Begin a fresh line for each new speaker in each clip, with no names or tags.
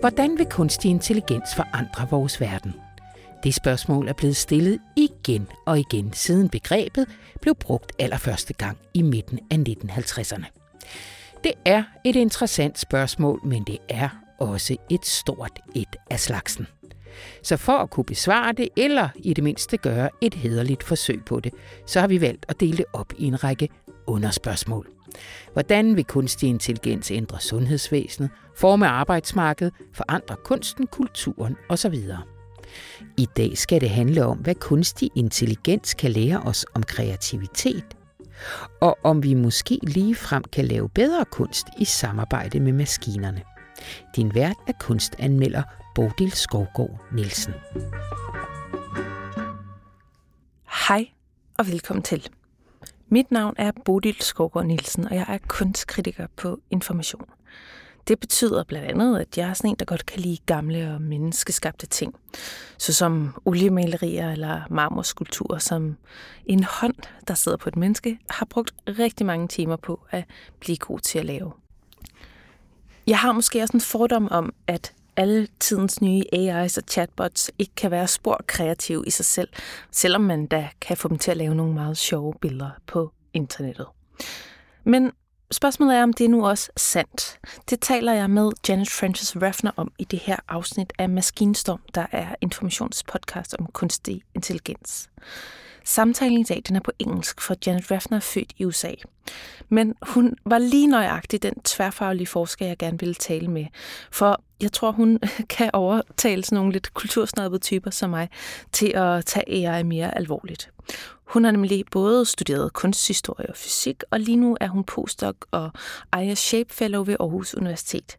Hvordan vil kunstig intelligens forandre vores verden? Det spørgsmål er blevet stillet igen og igen, siden begrebet blev brugt allerførste gang i midten af 1950'erne. Det er et interessant spørgsmål, men det er også et stort et af slagsen. Så for at kunne besvare det, eller i det mindste gøre et hederligt forsøg på det, så har vi valgt at dele det op i en række underspørgsmål. Hvordan vil kunstig intelligens ændre sundhedsvæsenet, forme arbejdsmarkedet, forandre kunsten, kulturen osv.? I dag skal det handle om, hvad kunstig intelligens kan lære os om kreativitet, og om vi måske lige frem kan lave bedre kunst i samarbejde med maskinerne. Din vært er kunstanmelder Bodil Skovgaard Nielsen.
Hej og velkommen til. Mit navn er Bodil Skovgaard Nielsen, og jeg er kunstkritiker på Information. Det betyder blandt andet, at jeg er sådan en, der godt kan lide gamle og menneskeskabte ting, såsom oliemalerier eller marmorskulpturer, som en hånd, der sidder på et menneske, har brugt rigtig mange timer på at blive god til at lave. Jeg har måske også en fordom om, at alle tidens nye AI's og chatbots ikke kan være spor kreative i sig selv, selvom man da kan få dem til at lave nogle meget sjove billeder på internettet. Men spørgsmålet er, om det er nu også sandt. Det taler jeg med Janet Francis Raffner om i det her afsnit af Maskinstorm, der er informationspodcast om kunstig intelligens. Samtalen i dag den er på engelsk, for Janet Raffner er født i USA. Men hun var lige nøjagtig den tværfaglige forsker, jeg gerne ville tale med. For jeg tror, hun kan overtale sådan nogle lidt kultursnappede typer som mig til at tage AI mere alvorligt. Hun har nemlig både studeret kunsthistorie og fysik, og lige nu er hun postdoc og Aya Shape Fellow ved Aarhus Universitet.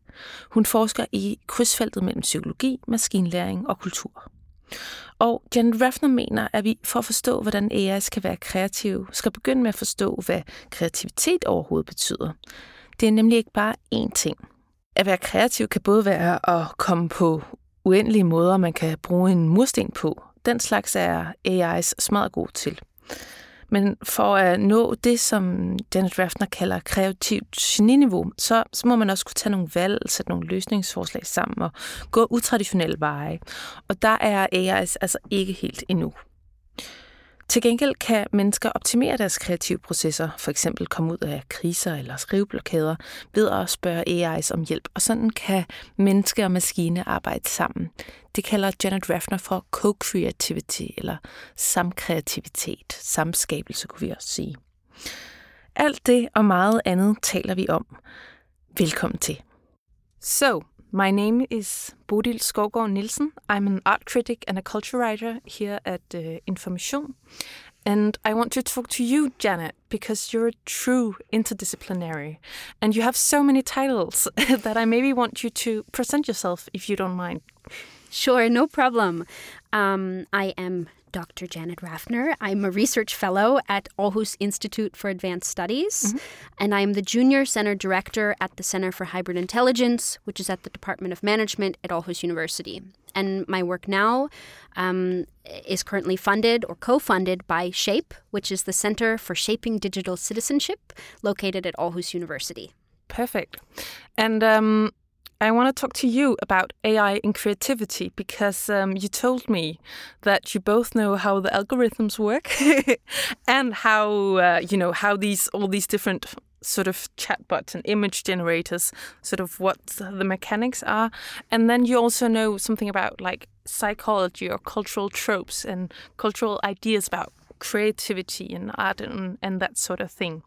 Hun forsker i krydsfeltet mellem psykologi, maskinlæring og kultur. Og Jan Raffner mener, at vi for at forstå, hvordan AI skal være kreative, skal begynde med at forstå, hvad kreativitet overhovedet betyder. Det er nemlig ikke bare én ting. At være kreativ kan både være at komme på uendelige måder, man kan bruge en mursten på. Den slags er AI's smadret god til. Men for at nå det, som Janet Raffner kalder kreativt geniniveau, så, så må man også kunne tage nogle valg, sætte nogle løsningsforslag sammen og gå utraditionelle veje. Og der er AI altså ikke helt endnu. Til gengæld kan mennesker optimere deres kreative processer, for eksempel komme ud af kriser eller skriveblokader, ved at spørge AI's om hjælp, og sådan kan menneske og maskine arbejde sammen. Det kalder Janet Raffner for co-creativity, eller samkreativitet, samskabelse kunne vi også sige. Alt det og meget andet taler vi om. Velkommen til. So, My name is Bodil Skovgaard Nielsen. I'm an art critic and a culture writer here at uh, Information. And I want to talk to you, Janet, because you're a true interdisciplinary and you have so many titles that I maybe want you to present yourself if you don't mind.
Sure, no problem. Um, I am Dr. Janet Rafner. I'm a research fellow at Aarhus Institute for Advanced Studies, mm-hmm. and I'm the junior center director at the Center for Hybrid Intelligence, which is at the Department of Management at Aarhus University. And my work now um, is currently funded or co funded by SHAPE, which is the Center for Shaping Digital Citizenship, located at Aarhus University.
Perfect. And um, I want to talk to you about AI and creativity because um, you told me that you both know how the algorithms work and how uh, you know how these all these different sort of chatbots and image generators, sort of what the mechanics are, and then you also know something about like psychology or cultural tropes and cultural ideas about creativity and art and, and that sort of thing.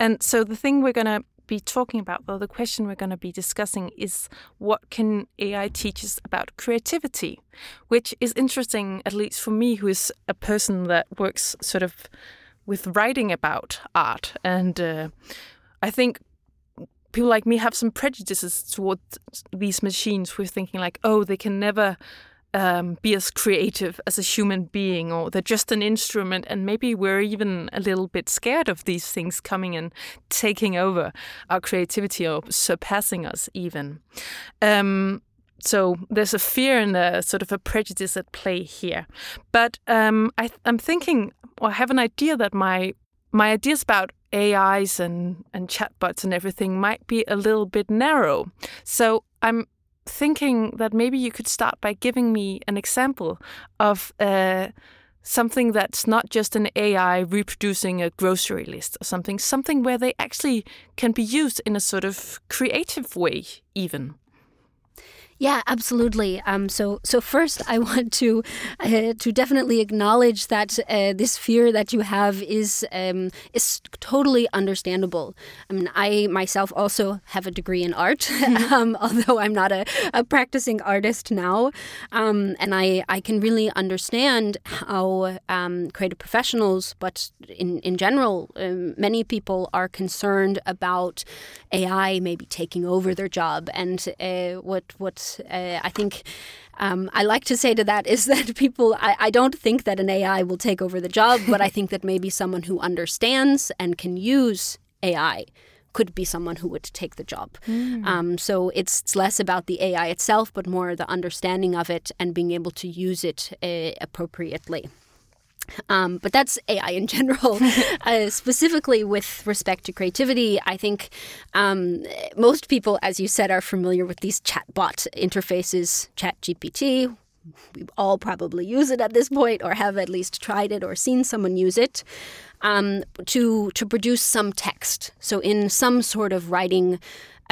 And so the thing we're gonna be talking about, though, the question we're going to be discussing is what can AI teach us about creativity, which is interesting, at least for me, who is a person that works sort of with writing about art. And uh, I think people like me have some prejudices towards these machines. We're thinking like, oh, they can never um, be as creative as a human being, or they're just an instrument, and maybe we're even a little bit scared of these things coming and taking over our creativity or surpassing us, even. Um, so there's a fear and a sort of a prejudice at play here. But um, I, am thinking, or I have an idea that my my ideas about AIs and and chatbots and everything might be a little bit narrow. So I'm thinking that maybe you could start by giving me an example of uh, something that's not just an AI reproducing a grocery list or something, something where they actually can be used in a sort of creative way, even.
Yeah, absolutely. Um, so, so first, I want to uh, to definitely acknowledge that uh, this fear that you have is um, is totally understandable. I mean, I myself also have a degree in art, um, although I'm not a, a practicing artist now, um, and I I can really understand how um, creative professionals, but in in general, um, many people are concerned about AI maybe taking over their job and uh, what what uh, I think um, I like to say to that is that people, I, I, don't think that an AI will take over the job, but I think that maybe someone who understands and can use AI could be someone who would take the job. Mm. Um, so it's, it's, less about the AI itself, but more the understanding of it and being able to use it uh, appropriately. Um, but that's AI in general. uh, specifically with respect to creativity, I think um, most people, as you said, are familiar with these chatbot interfaces, ChatGPT. We all probably use it at this point, or have at least tried it or seen someone use it um, to to produce some text. So in some sort of writing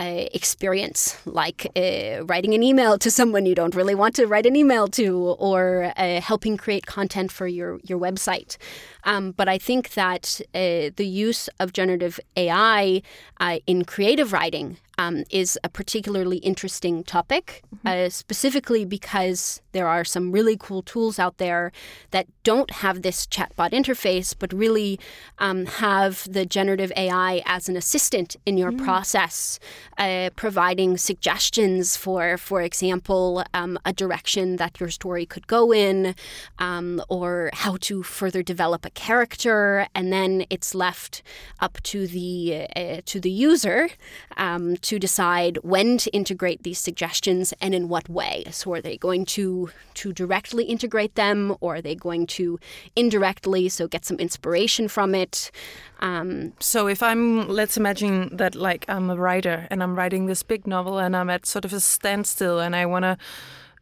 uh, experience, like uh, writing an email to someone you don't really want to write an email to, or uh, helping create content for your your website. Um, but I think that uh, the use of generative AI uh, in creative writing um, is a particularly interesting topic, mm-hmm. uh, specifically because there are some really cool tools out there that don't have this chatbot interface, but really um, have the generative AI as an assistant in your mm. process, uh, providing suggestions for, for example, um, a direction that your story could go in, um, or how to further develop a character, and then it's left up to the uh, to the user um, to decide when to integrate these suggestions and in what way. So are they going to to directly integrate them, or are they going to indirectly so get some inspiration from it?
Um, so if I'm, let's imagine that like I'm a writer and I'm writing this big novel and I'm at sort of a standstill and I want to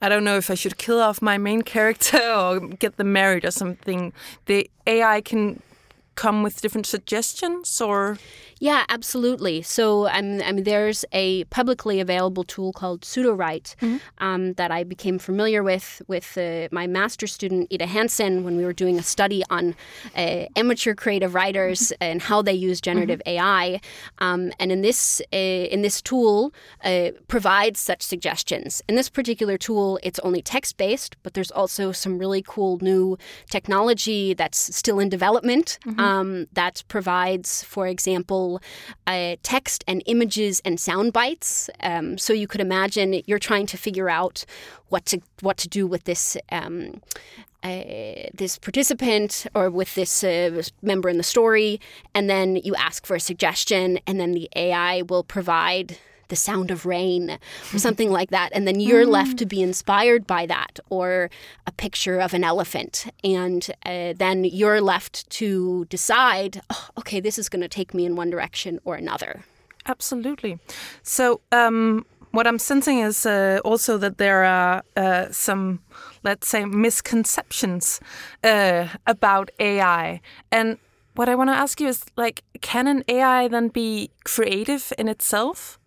I don't know if I should kill off my main character or get them married or something. The AI can come with different suggestions or
yeah, absolutely. So I mean, there's a publicly available tool called Sudowrite mm-hmm. um, that I became familiar with with uh, my master's student Ida Hansen when we were doing a study on uh, amateur creative writers mm-hmm. and how they use generative mm-hmm. AI. Um, and in this uh, in this tool uh, provides such suggestions. In this particular tool, it's only text based, but there's also some really cool new technology that's still in development mm-hmm. um, that provides, for example uh, text and images and sound bites. Um, so you could imagine you're trying to figure out what to what to do with this. Um, uh, this participant or with this uh, member in the story, and then you ask for a suggestion, and then the AI will provide the sound of rain or something like that. And then you're mm. left to be inspired by that or a picture of an elephant. And uh, then you're left to decide, oh, okay, this is going to take me in one direction or another.
Absolutely. So, um, what I'm sensing is uh, also that there are uh, some, let's say, misconceptions uh, about AI. And what I want to ask you is like, can an AI then be creative in itself?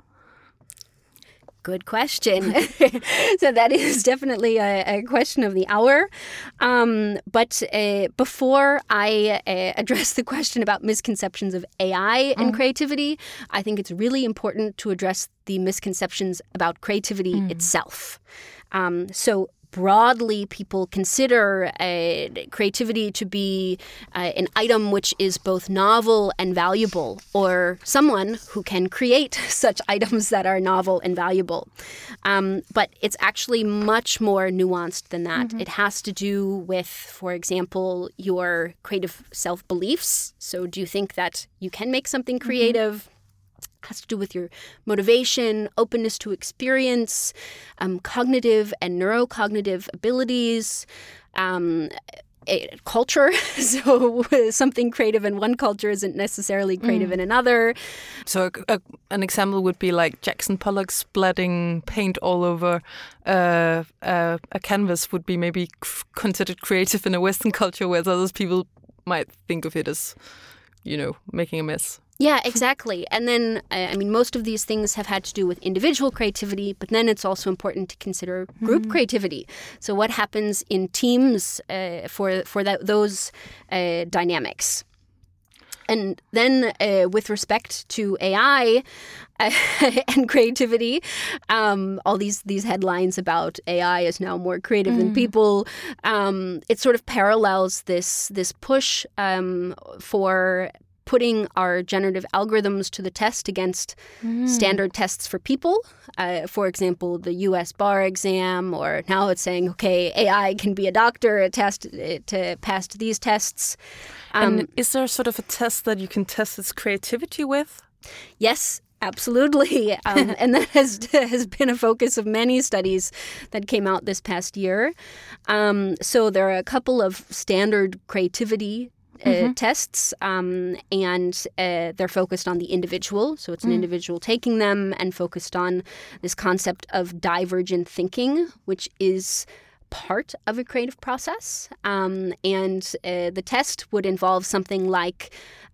Good question. so that is definitely a, a question of the hour. Um, but uh, before I uh, address the question about misconceptions of AI and mm. creativity, I think it's really important to address the misconceptions about creativity mm. itself. Um, so broadly people consider uh, creativity to be uh, an item which is both novel and valuable, or someone who can create such items that are novel and valuable. Um, but it's actually much more nuanced than that. Mm-hmm. It has to do with, for example, your creative self beliefs. So, do you think that you can make something mm-hmm. creative? Mm-hmm has to do with your motivation, openness to experience, um, cognitive and neurocognitive abilities. Um, a culture. so something creative in one culture isn't necessarily creative mm. in another.
So a, a, an example would be like Jackson Pollock splatting paint all over uh, uh, a canvas would be maybe considered creative in a Western culture, whereas other people might think of it as, you know, making a mess.
Yeah, exactly. And then, uh, I mean, most of these things have had to do with individual creativity, but then it's also important to consider group mm-hmm. creativity. So, what happens in teams uh, for for that, those uh, dynamics? And then, uh, with respect to AI and creativity, um, all these these headlines about AI is now more creative mm. than people. Um, it sort of parallels this this push um, for putting our generative algorithms to the test against mm. standard tests for people. Uh, for example, the U.S. bar exam, or now it's saying, okay, AI can be a doctor, a test to pass these tests.
Um, and is there sort of a test that you can test its creativity with?
Yes, Absolutely, um, and that has has been a focus of many studies that came out this past year. Um, so there are a couple of standard creativity uh, mm-hmm. tests, um, and uh, they're focused on the individual. So it's an mm. individual taking them and focused on this concept of divergent thinking, which is part of a creative process. Um, and uh, the test would involve something like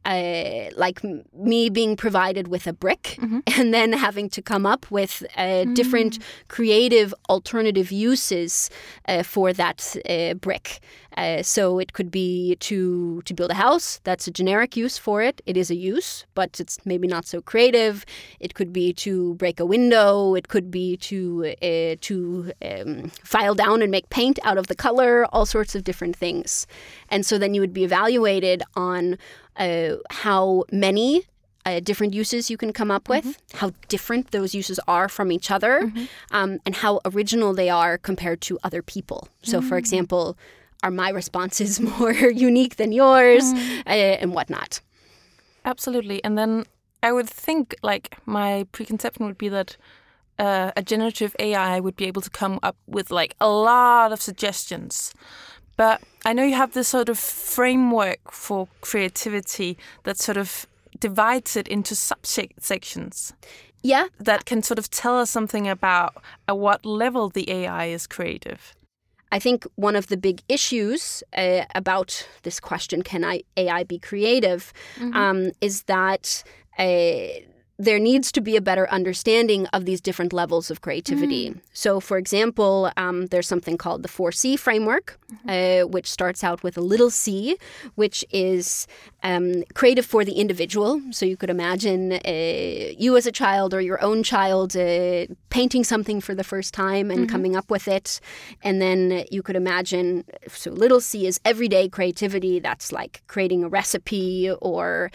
uh, like me being provided with a brick mm-hmm. and then having to come up with uh, mm. different creative alternative uses uh, for that uh, brick. Uh, so it could be to to build a house. That's a generic use for it. It is a use, but it's maybe not so creative. It could be to break a window. It could be to uh, to um, file down and make paint out of the color. All sorts of different things. And so then you would be evaluated on uh, how many uh, different uses you can come up with, mm-hmm. how different those uses are from each other, mm-hmm. um, and how original they are compared to other people. So, mm-hmm. for mm. example, are my responses more unique than yours, mm. uh, and whatnot?
Absolutely. And then I would think, like, my preconception would be that uh, a generative AI would be able to come up with like a lot of suggestions but I know you have this sort of framework for creativity that sort of divides it into subsections.
Yeah.
That can sort of tell us something about at what level the AI is creative.
I think one of the big issues uh, about this question, can I, AI be creative, mm-hmm. um, is that uh, there needs to be a better understanding of these different levels of creativity. Mm. So, for example, um, there's something called the 4C framework, mm-hmm. uh, which starts out with a little c, which is um, creative for the individual. So, you could imagine uh, you as a child or your own child uh, painting something for the first time and mm-hmm. coming up with it. And then you could imagine, so little c is everyday creativity. That's like creating a recipe or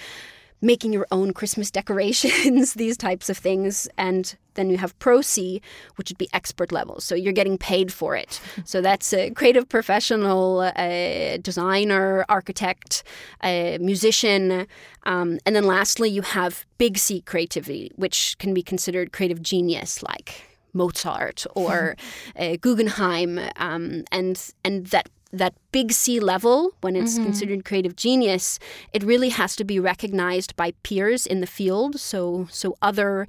making your own Christmas decorations, these types of things. And then you have Pro C, which would be expert level. So you're getting paid for it. So that's a creative professional, a designer, architect, a musician. Um, and then lastly, you have Big C creativity, which can be considered creative genius, like Mozart or uh, Guggenheim, um, and and that that big C level, when it's mm-hmm. considered creative genius, it really has to be recognized by peers in the field. So, so other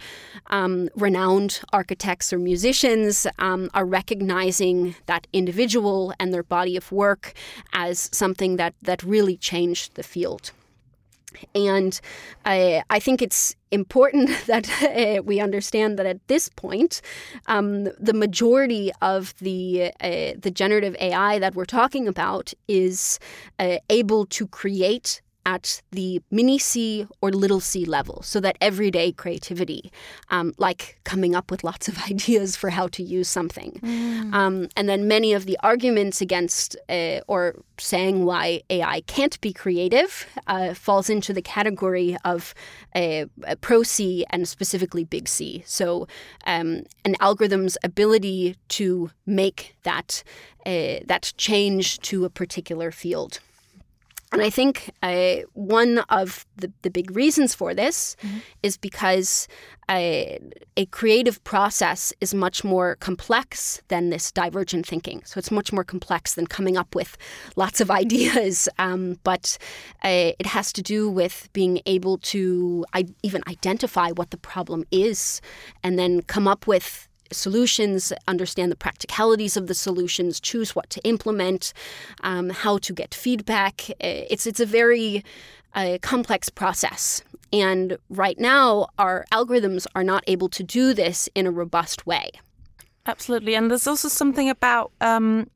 um, renowned architects or musicians um, are recognizing that individual and their body of work as something that that really changed the field. And I, I think it's important that uh, we understand that at this point, um, the majority of the uh, the generative AI that we're talking about is uh, able to create at the mini C or little c level. So that everyday creativity, um, like coming up with lots of ideas for how to use something. Mm. Um, and then many of the arguments against uh, or saying why AI can't be creative uh, falls into the category of uh, pro C and specifically big C. So um, an algorithm's ability to make that uh, that change to a particular field. And I think uh, one of the, the big reasons for this mm-hmm. is because a, a, creative process is much more complex than this divergent thinking. So it's much more complex than coming up with lots of ideas. Um, but uh, it has to do with being able to I- even identify what the problem is and then come up with solutions, understand the practicalities of the solutions, choose what to implement, um, how to get feedback. It's it's a very uh, complex process. And right now, our algorithms are not able to do this in a robust way.
Absolutely, and there's also something about um,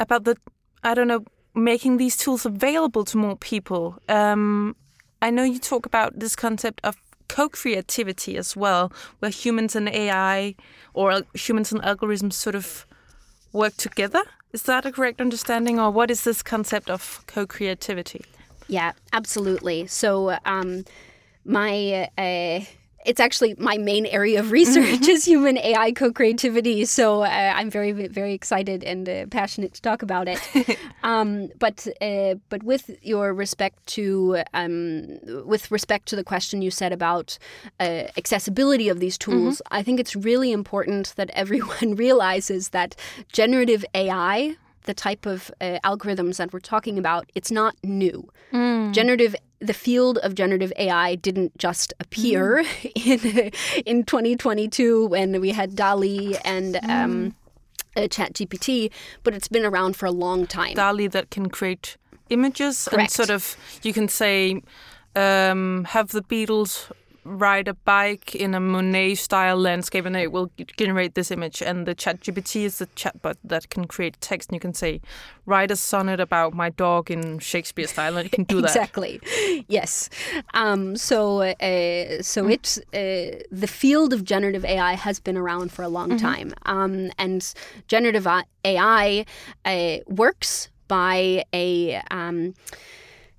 about the I don't know making these tools available to more people. Um, I know you talk about this concept of co-creativity as well, where humans and AI or humans and algorithms sort of work together. Is that a correct understanding, or what is this concept of co-creativity?
Yeah, absolutely. So, um, my uh, it's actually my main area of research mm-hmm. is human AI co-creativity. So uh, I'm very very excited and uh, passionate to talk about it. um, but uh, but with your respect to um, with respect to the question you said about uh, accessibility of these tools, mm-hmm. I think it's really important that everyone realizes that generative AI the type of uh, algorithms that we're talking about, it's not new. Mm. Generative the field of generative AI didn't just appear mm. in in 2022 when we had DALL-E and mm. um, uh, ChatGPT, but it's been around for a long time.
DALL-E that can create images
Correct.
and sort of you can say um, have the Beatles ride a bike in a Monet style landscape and it will generate this image. And the ChatGPT is the chatbot that can create text and you can say, write a sonnet about my dog in Shakespeare style and it can do
that. exactly. Yes. Um, so uh, so mm. it, uh, the field of generative AI has been around for a long mm-hmm. time. Um, and generative AI uh, works by a, um,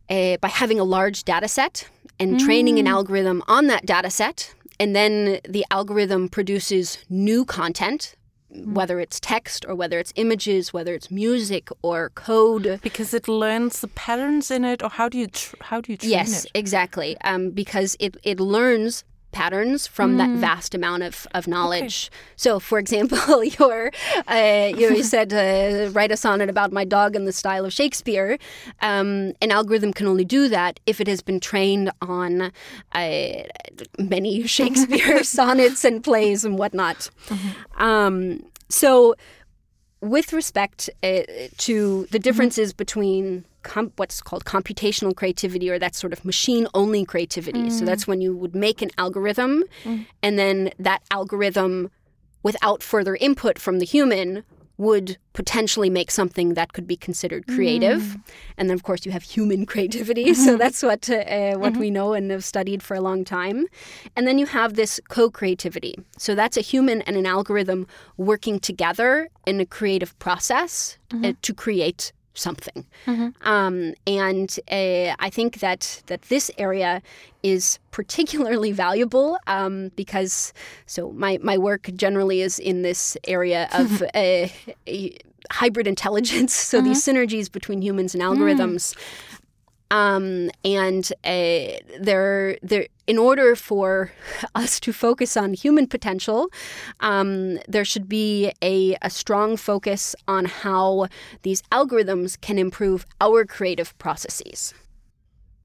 a by having a large data set and mm. training an mm. algorithm on that data set. And then the algorithm produces new content, mm. whether it's text or whether it's images, whether it's music or code.
Because it learns the patterns in it, or how do you how do you train
yes, it? Yes, exactly. Um, because it it learns patterns from mm. that vast amount of, of knowledge. Okay. So, for example, your, uh, you said, uh, write a sonnet about my dog in the style of Shakespeare. Um, an algorithm can only do that if it has been trained on uh, many Shakespeare sonnets and plays and whatnot. Mm-hmm. Um, so, with respect uh, to the differences mm-hmm. between com- what's called computational creativity or that sort of machine only creativity. Mm. So that's when you would make an algorithm mm. and then that algorithm, without further input from the human, would potentially make something that could be considered creative. Mm. And then, of course, you have human creativity. Mm-hmm. So that's what uh, what mm-hmm. we know and have studied for a long time. And then you have this co-creativity. So that's a human and an algorithm working together in a creative process mm-hmm. uh, to create something. Mm-hmm. Um, and uh, I think that that this area is particularly valuable um, because so my my work generally is in this area of uh, hybrid intelligence. So mm-hmm. these synergies between humans and algorithms. Mm. Um, and uh, there, there, in order for us to focus on human potential, um, there should be a, a strong focus on how these algorithms can improve our creative processes.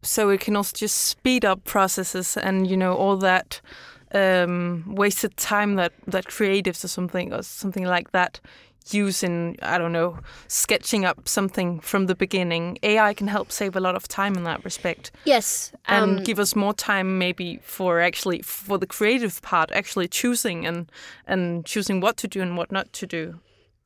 So it can also just speed up processes, and you know all that um, wasted time that that creatives or something or something like that using I don't know sketching up something from the beginning. AI can help save a lot of time in that respect.
Yes,
um, and give us more time maybe for actually for the creative part, actually choosing and and choosing what to do and what not to do.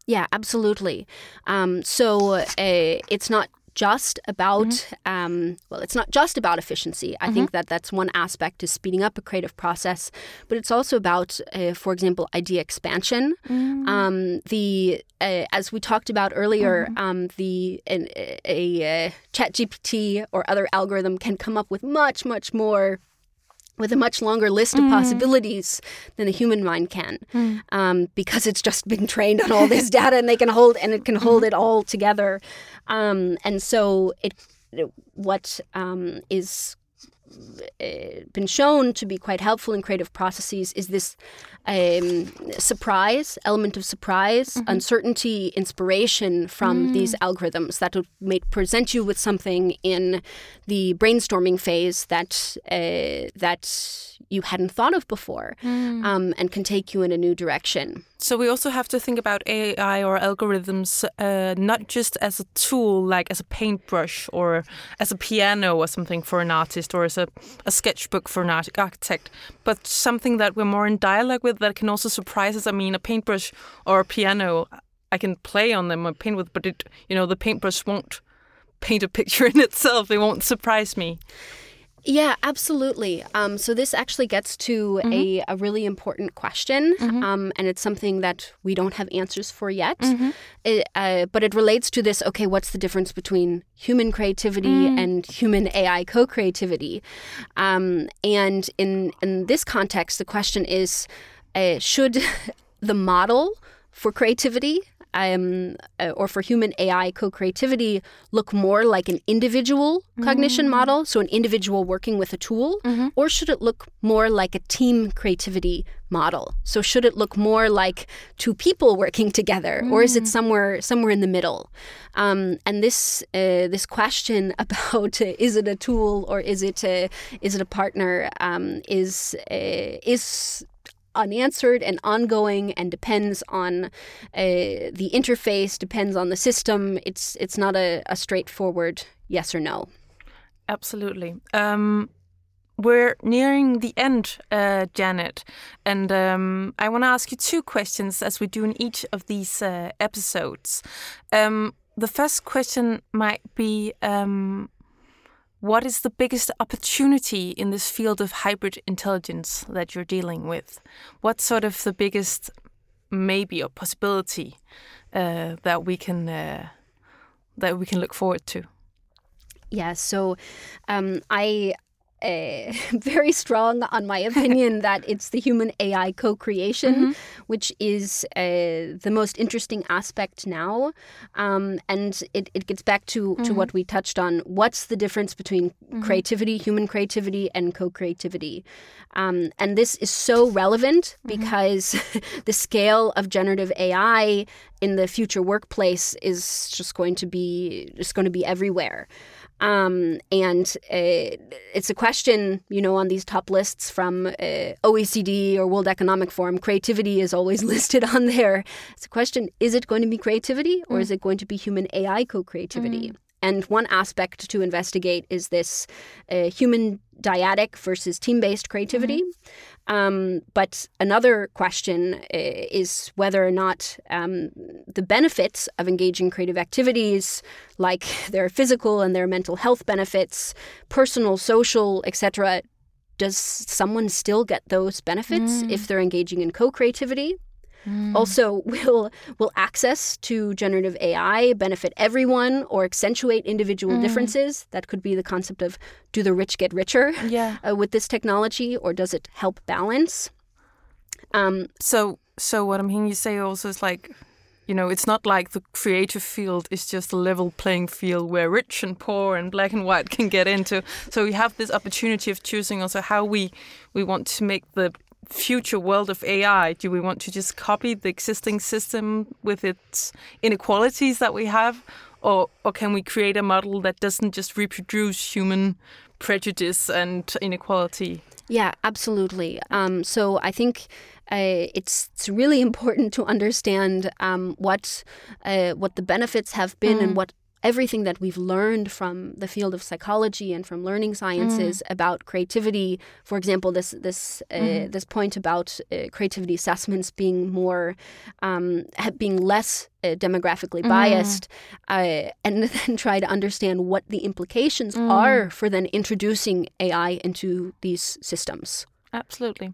Yeah, absolutely. Um, so uh, it's not just about mm-hmm. um, well it's not just about efficiency i mm-hmm. think that that's one aspect to speeding up a creative process but it's also about uh, for example idea expansion mm-hmm. um, the uh, as we talked about earlier mm-hmm. um, the a, a, a ChatGPT or other algorithm can come up with much much more with a much longer list of mm. possibilities than the human mind can, mm. um, because it's just been trained on all this data, and they can hold and it can hold mm-hmm. it all together. Um, and so it what um, is been shown to be quite helpful in creative processes is this um, surprise element of surprise, mm-hmm. uncertainty, inspiration from mm. these algorithms that would make, present you with something in the brainstorming phase that uh, that you hadn't thought of before, mm. um, and can take you in a new direction.
So we also have to think about AI or algorithms uh, not just as a tool, like as a paintbrush or as a piano or something for an artist or a, a sketchbook for an architect, but something that we're more in dialogue with that can also surprise us. I mean, a paintbrush or a piano, I can play on them or paint with, but it, you know, the paintbrush won't paint a picture in itself. It won't surprise me.
Yeah, absolutely. Um, so this actually gets to mm-hmm. a, a really important question, mm-hmm. um, and it's something that we don't have answers for yet. Mm-hmm. It, uh, but it relates to this. Okay, what's the difference between human creativity mm. and human AI co-creativity? Um, and in in this context, the question is: uh, Should the model for creativity um, uh, or for human AI co creativity look more like an individual mm-hmm. cognition model, so an individual working with a tool, mm-hmm. or should it look more like a team creativity model? So should it look more like two people working together, mm. or is it mm. somewhere somewhere in the middle? Um, and this uh, this question about uh, is it a tool or is it a, is it a partner um, is uh, is unanswered and ongoing and depends on uh, the interface, depends on the system. It's it's not a, a straightforward yes or no.
Absolutely. Um, we're nearing the end, uh, Janet, and um, I want to ask you two questions as we do in each of these uh, episodes. Um, the first question might be um, what is the biggest opportunity in this field of hybrid intelligence that you're dealing with? What's sort of the biggest maybe or possibility uh, that we can uh, that we can look forward to?
Yeah, so um, I uh, very strong on my opinion that it's the human AI co creation, mm-hmm. which is uh, the most interesting aspect now. Um, and it, it gets back to, mm-hmm. to what we touched on. What's the difference between mm-hmm. creativity, human creativity, and co creativity? Um, and this is so relevant mm-hmm. because the scale of generative AI in the future workplace is just going to be just going to be everywhere. Um, and uh, it's a question, you know, on these top lists from uh, OECD or World Economic Forum. Creativity is always listed on there. It's a question: Is it going to be creativity, or mm. is it going to be human AI co-creativity? Mm. And one aspect to investigate is this uh, human dyadic versus team based creativity. Mm-hmm. Um, but another question uh, is whether or not um, the benefits of engaging creative activities, like their physical and their mental health benefits, personal, social, etc., does someone still get those benefits mm. if they're engaging in co creativity? Mm. Also, will will access to generative AI benefit everyone or accentuate individual mm. differences? That could be the concept of do the rich get richer yeah. uh, with this technology, or does it help balance?
Um, so, so what I'm hearing you say also is like, you know, it's not like the creative field is just a level playing field where rich and poor and black and white can get into. So we have this opportunity of choosing also how we we want to make the future world of AI? Do we want to just copy the existing system with its inequalities that we have? Or, or can we create a model that doesn't just reproduce human prejudice and inequality?
Yeah, absolutely. Um, so I think uh, it's it's really important to understand um, what uh, what the benefits have been mm. and what everything that we've learned from the field of psychology and from learning sciences mm. about creativity. For example, this this uh, mm. this point about uh, creativity assessments being more um, being less uh, demographically mm. biased, uh, and then try to understand what the implications mm. are for then introducing AI into these systems.
Absolutely.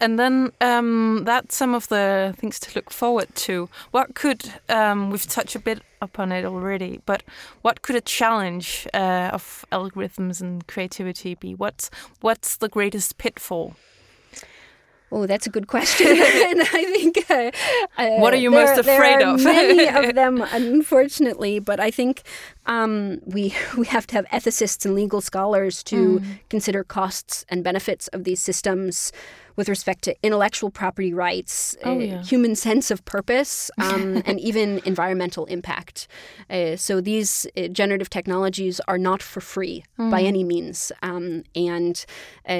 And then um, that's some of the things to look forward to. What could, um, we've touched a bit upon it already, but what could a challenge uh, of algorithms and creativity be? What's, what's the greatest pitfall?
Oh, that's a good question. and I think. Uh, uh,
what are you
there,
most afraid
there are
of?
many of them, unfortunately. But I think um, we we have to have ethicists and legal scholars to
Mm.
consider costs and benefits of these systems with respect to intellectual property rights,
Oh,
uh,
yeah.
human sense of purpose, um, and even environmental impact. Uh, so these uh, generative technologies are not for free by
Mm.
any means, um, and uh,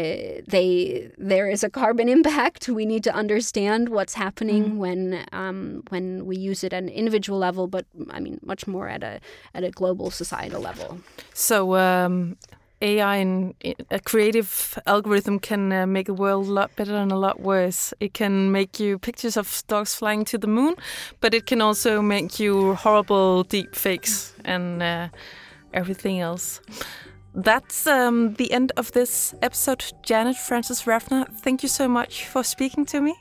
they there is a carbon impact. We need to understand what's happening
Mm.
when um, when we use it at an individual level, but I mean much more at a at a global societal level.
So um, AI and a creative algorithm can uh, make the world a lot better and a lot worse. It can make you pictures of dogs flying to the moon, but it can also make you horrible deep fakes and uh, everything else. That's um, the end of this episode. Janet Frances Rafner, thank you so much for speaking to me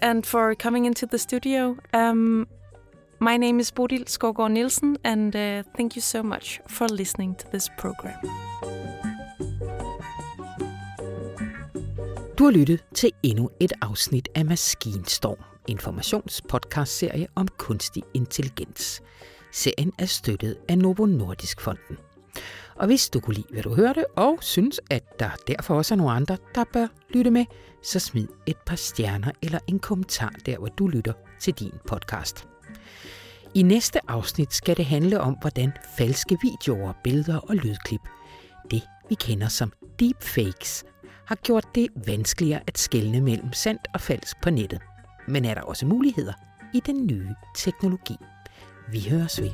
and for coming into the studio. Um, my name is Bodil Skovgaard Nielsen, and uh, thank you so much for listening to this program.
Du har lyttet til endnu et afsnit af Maskinstorm, informationspodcastserie om kunstig intelligens. Serien er støttet af Novo Nordisk Fonden. Og hvis du kunne lide, hvad du hørte, og synes, at der derfor også er nogle andre, der bør lytte med, så smid et par stjerner eller en kommentar der, hvor du lytter til din podcast. I næste afsnit skal det handle om, hvordan falske videoer, billeder og lydklip, det vi kender som deepfakes, har gjort det vanskeligere at skelne mellem sandt og falsk på nettet. Men er der også muligheder i den nye teknologi? Vi høres ved.